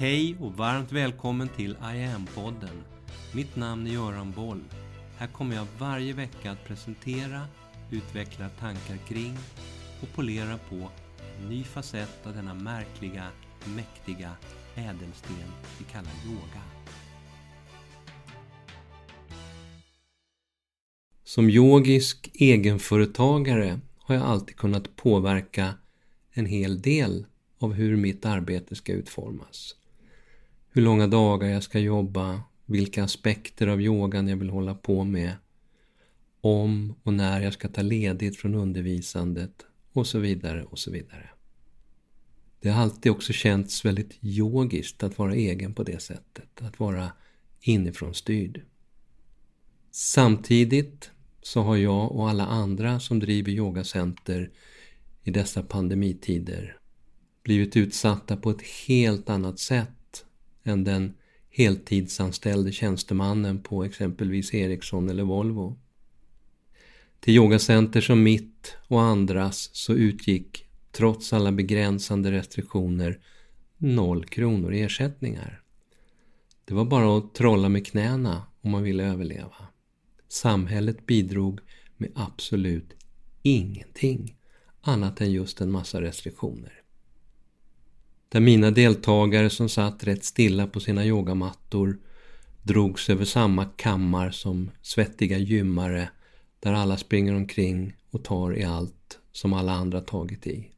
Hej och varmt välkommen till I am-podden. Mitt namn är Göran Boll. Här kommer jag varje vecka att presentera, utveckla tankar kring och polera på en ny facett av denna märkliga, mäktiga ädelsten vi kallar yoga. Som yogisk egenföretagare har jag alltid kunnat påverka en hel del av hur mitt arbete ska utformas. Hur långa dagar jag ska jobba, vilka aspekter av yogan jag vill hålla på med, om och när jag ska ta ledigt från undervisandet och så vidare och så vidare. Det har alltid också känts väldigt yogiskt att vara egen på det sättet, att vara inifrån styrd. Samtidigt så har jag och alla andra som driver yogacenter i dessa pandemitider blivit utsatta på ett helt annat sätt än den heltidsanställde tjänstemannen på exempelvis Ericsson eller Volvo. Till yogacenter som mitt och andras så utgick, trots alla begränsande restriktioner, noll kronor i ersättningar. Det var bara att trolla med knäna om man ville överleva. Samhället bidrog med absolut ingenting annat än just en massa restriktioner. Där mina deltagare som satt rätt stilla på sina yogamattor drogs över samma kammar som svettiga gymmare där alla springer omkring och tar i allt som alla andra tagit i.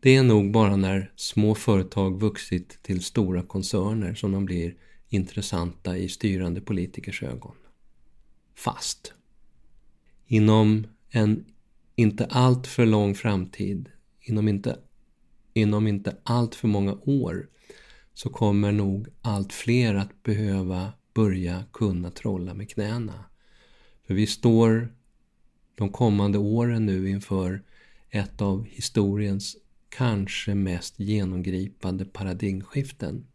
Det är nog bara när små företag vuxit till stora koncerner som de blir intressanta i styrande politikers ögon. Fast inom en inte allt för lång framtid, inom inte, inom inte allt för många år, så kommer nog allt fler att behöva börja kunna trolla med knäna. För vi står de kommande åren nu inför ett av historiens kanske mest genomgripande paradigmskiften.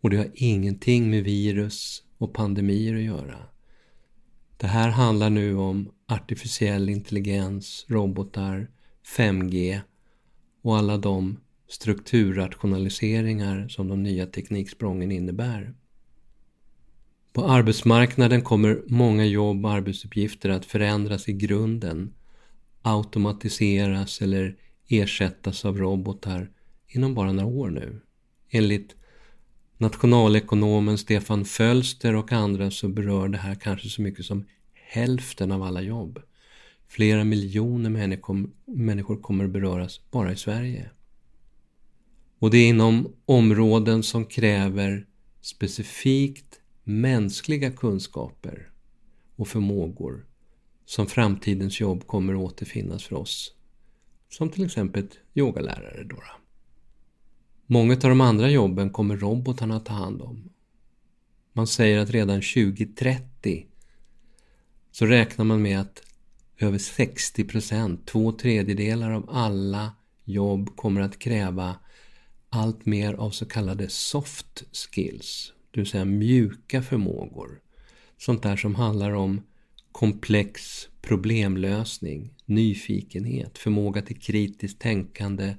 Och det har ingenting med virus och pandemier att göra. Det här handlar nu om artificiell intelligens, robotar, 5G och alla de strukturrationaliseringar som de nya tekniksprången innebär. På arbetsmarknaden kommer många jobb och arbetsuppgifter att förändras i grunden, automatiseras eller ersättas av robotar inom bara några år nu. Enligt nationalekonomen Stefan Fölster och andra så berör det här kanske så mycket som hälften av alla jobb. Flera miljoner människor kommer beröras bara i Sverige. Och det är inom områden som kräver specifikt mänskliga kunskaper och förmågor som framtidens jobb kommer återfinnas för oss. Som till exempel yogalärare. Då. Många av de andra jobben kommer robotarna ta hand om. Man säger att redan 2030 så räknar man med att över 60 procent, två tredjedelar av alla jobb kommer att kräva allt mer av så kallade soft skills, det vill säga mjuka förmågor. Sånt där som handlar om komplex problemlösning, nyfikenhet, förmåga till kritiskt tänkande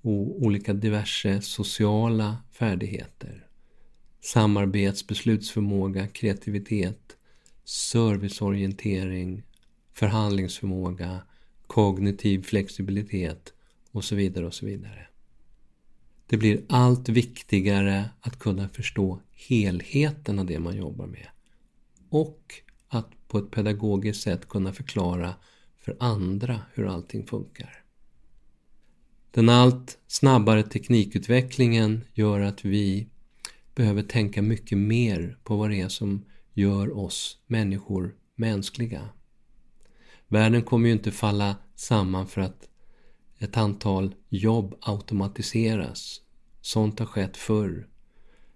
och olika diverse sociala färdigheter. Samarbets, beslutsförmåga, kreativitet, serviceorientering, förhandlingsförmåga, kognitiv flexibilitet och så vidare och så vidare. Det blir allt viktigare att kunna förstå helheten av det man jobbar med och att på ett pedagogiskt sätt kunna förklara för andra hur allting funkar. Den allt snabbare teknikutvecklingen gör att vi behöver tänka mycket mer på vad det är som gör oss människor mänskliga. Världen kommer ju inte falla samman för att ett antal jobb automatiseras. Sånt har skett förr.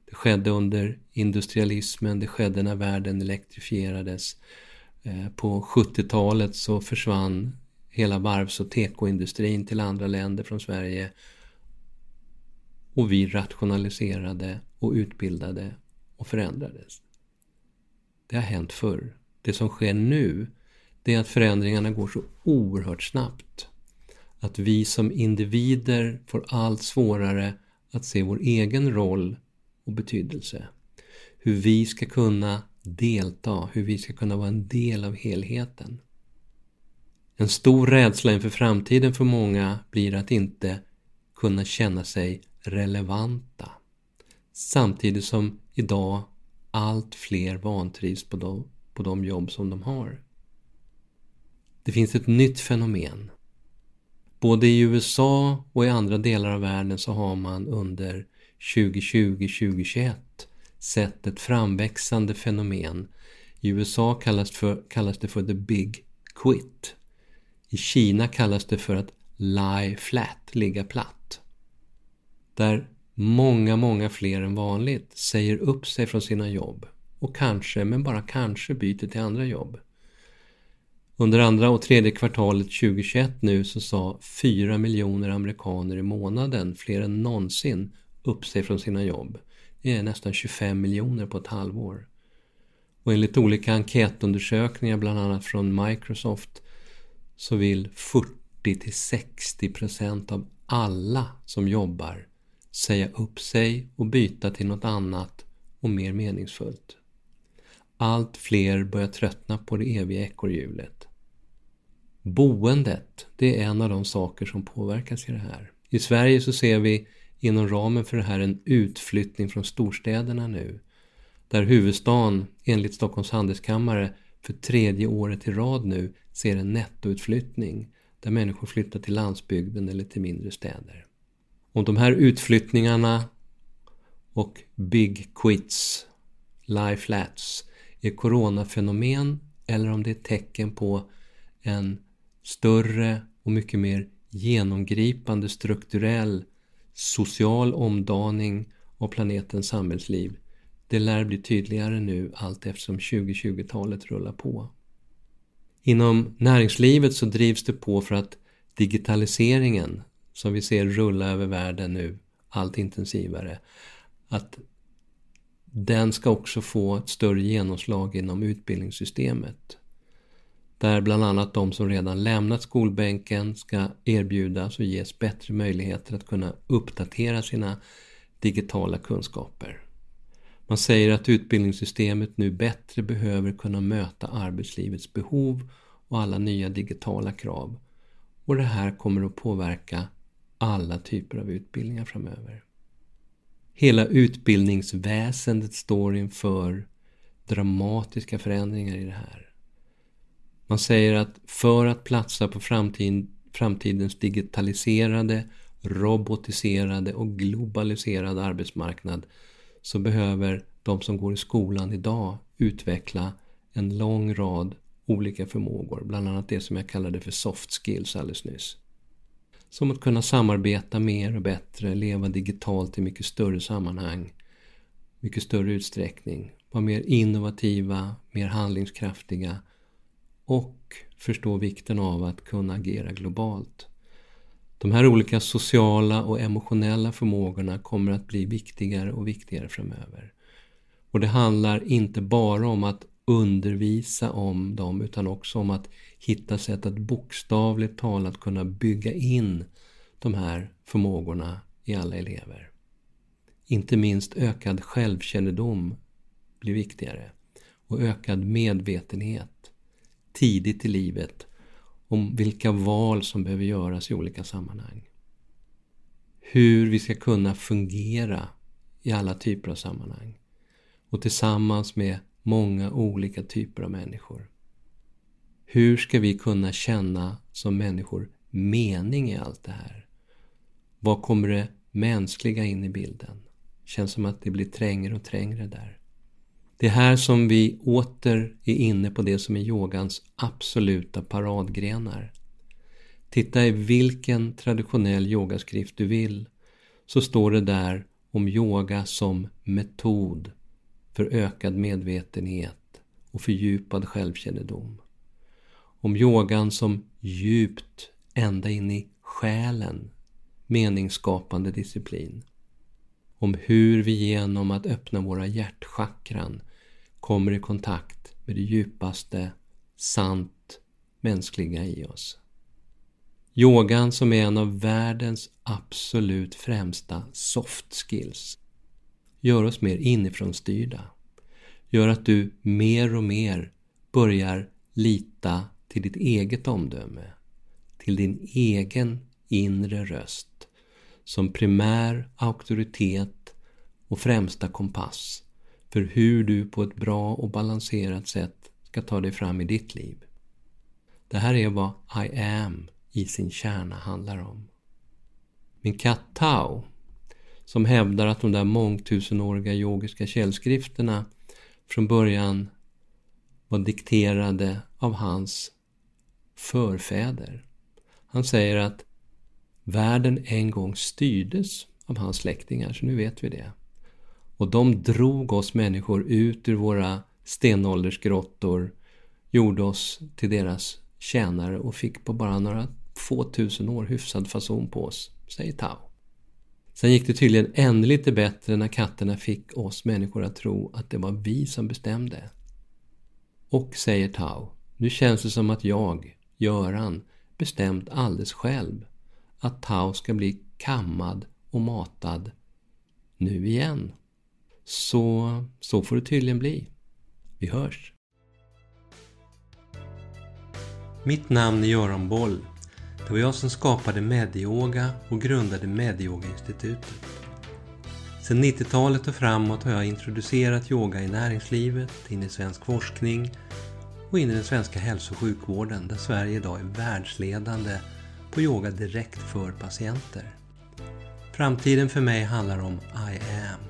Det skedde under industrialismen, det skedde när världen elektrifierades. Eh, på 70-talet så försvann hela varvs och tekoindustrin till andra länder från Sverige. Och vi rationaliserade och utbildade och förändrades. Det har hänt förr. Det som sker nu, det är att förändringarna går så oerhört snabbt. Att vi som individer får allt svårare att se vår egen roll och betydelse. Hur vi ska kunna delta, hur vi ska kunna vara en del av helheten. En stor rädsla inför framtiden för många blir att inte kunna känna sig relevanta. Samtidigt som idag allt fler vantrivs på de, på de jobb som de har. Det finns ett nytt fenomen. Både i USA och i andra delar av världen så har man under 2020-2021 sett ett framväxande fenomen. I USA kallas, för, kallas det för the big quit. I Kina kallas det för att lie flat, ligga platt. Där många, många fler än vanligt säger upp sig från sina jobb och kanske, men bara kanske, byter till andra jobb. Under andra och tredje kvartalet 2021 nu så sa 4 miljoner amerikaner i månaden, fler än någonsin, upp sig från sina jobb. Det är nästan 25 miljoner på ett halvår. Och enligt olika enkätundersökningar, bland annat från Microsoft, så vill 40 60% av alla som jobbar säga upp sig och byta till något annat och mer meningsfullt. Allt fler börjar tröttna på det eviga ekorrhjulet. Boendet, det är en av de saker som påverkas i det här. I Sverige så ser vi inom ramen för det här en utflyttning från storstäderna nu. Där huvudstaden, enligt Stockholms handelskammare, för tredje året i rad nu ser en nettoutflyttning där människor flyttar till landsbygden eller till mindre städer. Om de här utflyttningarna och big quits, lie flats, är coronafenomen eller om det är tecken på en större och mycket mer genomgripande strukturell social omdaning av planetens samhällsliv. Det lär bli tydligare nu allt eftersom 2020-talet rullar på. Inom näringslivet så drivs det på för att digitaliseringen, som vi ser rulla över världen nu allt intensivare, att den ska också få ett större genomslag inom utbildningssystemet. Där bland annat de som redan lämnat skolbänken ska erbjudas och ges bättre möjligheter att kunna uppdatera sina digitala kunskaper. Man säger att utbildningssystemet nu bättre behöver kunna möta arbetslivets behov och alla nya digitala krav. Och det här kommer att påverka alla typer av utbildningar framöver. Hela utbildningsväsendet står inför dramatiska förändringar i det här. Man säger att för att platsa på framtid, framtidens digitaliserade, robotiserade och globaliserade arbetsmarknad så behöver de som går i skolan idag utveckla en lång rad olika förmågor, bland annat det som jag kallade för soft skills alldeles nyss. Som att kunna samarbeta mer och bättre, leva digitalt i mycket större sammanhang, mycket större utsträckning, vara mer innovativa, mer handlingskraftiga och förstå vikten av att kunna agera globalt. De här olika sociala och emotionella förmågorna kommer att bli viktigare och viktigare framöver. Och det handlar inte bara om att undervisa om dem utan också om att hitta sätt att bokstavligt talat kunna bygga in de här förmågorna i alla elever. Inte minst ökad självkännedom blir viktigare och ökad medvetenhet tidigt i livet om vilka val som behöver göras i olika sammanhang. Hur vi ska kunna fungera i alla typer av sammanhang och tillsammans med många olika typer av människor. Hur ska vi kunna känna som människor mening i allt det här? Vad kommer det mänskliga in i bilden? Känns som att det blir trängre och trängre där. Det är här som vi åter är inne på det som är yogans absoluta paradgrenar. Titta i vilken traditionell yogaskrift du vill så står det där om yoga som metod för ökad medvetenhet och fördjupad självkännedom. Om yogan som djupt, ända in i själen, meningsskapande disciplin. Om hur vi genom att öppna våra hjärtchakran kommer i kontakt med det djupaste, sant mänskliga i oss. Yogan som är en av världens absolut främsta soft skills gör oss mer inifrånstyrda. Gör att du mer och mer börjar lita till ditt eget omdöme, till din egen inre röst som primär auktoritet och främsta kompass för hur du på ett bra och balanserat sätt ska ta dig fram i ditt liv. Det här är vad I am i sin kärna handlar om. Min katt Tao, som hävdar att de där mångtusenåriga yogiska källskrifterna från början var dikterade av hans förfäder. Han säger att världen en gång styrdes av hans släktingar, så nu vet vi det. Och de drog oss människor ut ur våra stenåldersgrottor, gjorde oss till deras tjänare och fick på bara några få tusen år hyfsad fason på oss, säger Tao. Sen gick det tydligen ännu lite bättre när katterna fick oss människor att tro att det var vi som bestämde. Och, säger Tao, nu känns det som att jag, Göran, bestämt alldeles själv att Tao ska bli kammad och matad nu igen. Så, så får det tydligen bli. Vi hörs! Mitt namn är Göran Boll. Det var jag som skapade Medyoga och grundade Medyoga-institutet. Sedan 90-talet och framåt har jag introducerat yoga i näringslivet, in i svensk forskning och in i den svenska hälso och sjukvården där Sverige idag är världsledande på yoga direkt för patienter. Framtiden för mig handlar om I am.